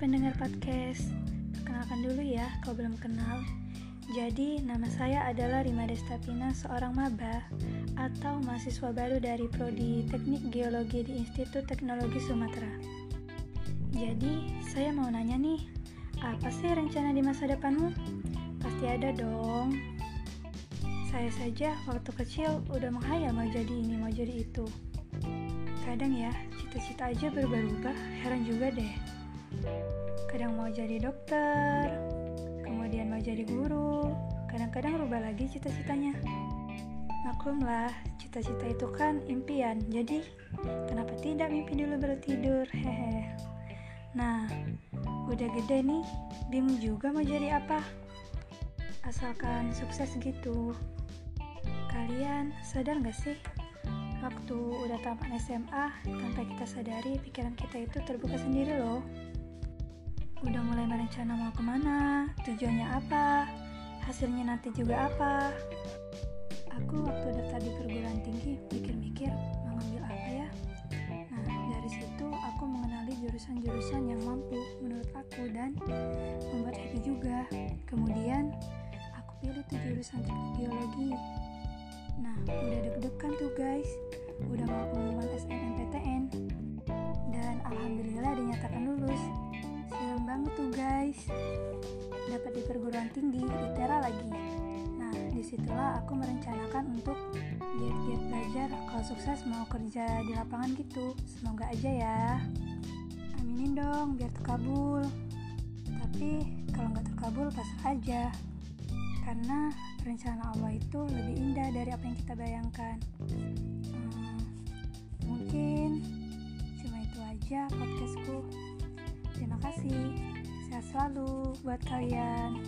pendengar podcast. Perkenalkan dulu ya, kalau belum kenal. Jadi, nama saya adalah Rima Destapina, seorang maba atau mahasiswa baru dari Prodi Teknik Geologi di Institut Teknologi Sumatera. Jadi, saya mau nanya nih, apa sih rencana di masa depanmu? Pasti ada dong. Saya saja waktu kecil udah menghayal mau jadi ini, mau jadi itu. Kadang ya, cita-cita aja berubah-ubah, heran juga deh. Kadang mau jadi dokter, kemudian mau jadi guru, kadang-kadang rubah lagi cita-citanya. Maklumlah, cita-cita itu kan impian, jadi kenapa tidak mimpi dulu baru tidur, hehe. Nah, udah gede nih, bingung juga mau jadi apa. Asalkan sukses gitu. Kalian sadar gak sih? Waktu udah tamat SMA, tanpa kita sadari pikiran kita itu terbuka sendiri loh. Udah mulai merencana mau ke mana, tujuannya apa, hasilnya nanti juga apa. Aku waktu daftar di perguruan tinggi mikir-mikir mau ngambil apa ya. Nah, dari situ aku mengenali jurusan-jurusan yang mampu menurut aku dan membuat happy juga. Kemudian, aku pilih tuh jurusan geologi Nah, udah deg-degan tuh guys. Udah mau pengumuman SNMPTN. Dan alhamdulillah dinyatakan lulus. Seneng banget tuh guys. Dapat di perguruan tinggi, ITERA lagi. Nah, di situlah aku merencanakan untuk giat-giat belajar kalau sukses mau kerja di lapangan gitu. Semoga aja ya. Aminin dong biar terkabul. Tapi kalau nggak terkabul pasrah aja. Karena rencana Allah itu lebih indah dari apa yang kita bayangkan. Hmm, mungkin cuma itu aja podcastku. Kasih. Sehat selalu buat kalian.